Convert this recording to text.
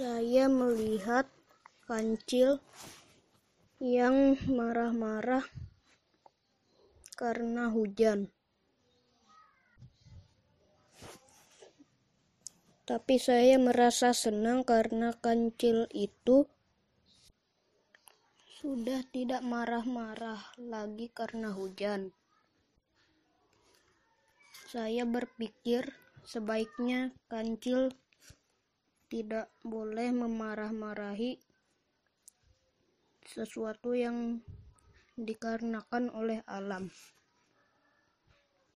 Saya melihat kancil yang marah-marah karena hujan. Tapi saya merasa senang karena kancil itu sudah tidak marah-marah lagi karena hujan. Saya berpikir sebaiknya kancil tidak boleh memarah-marahi sesuatu yang dikarenakan oleh alam.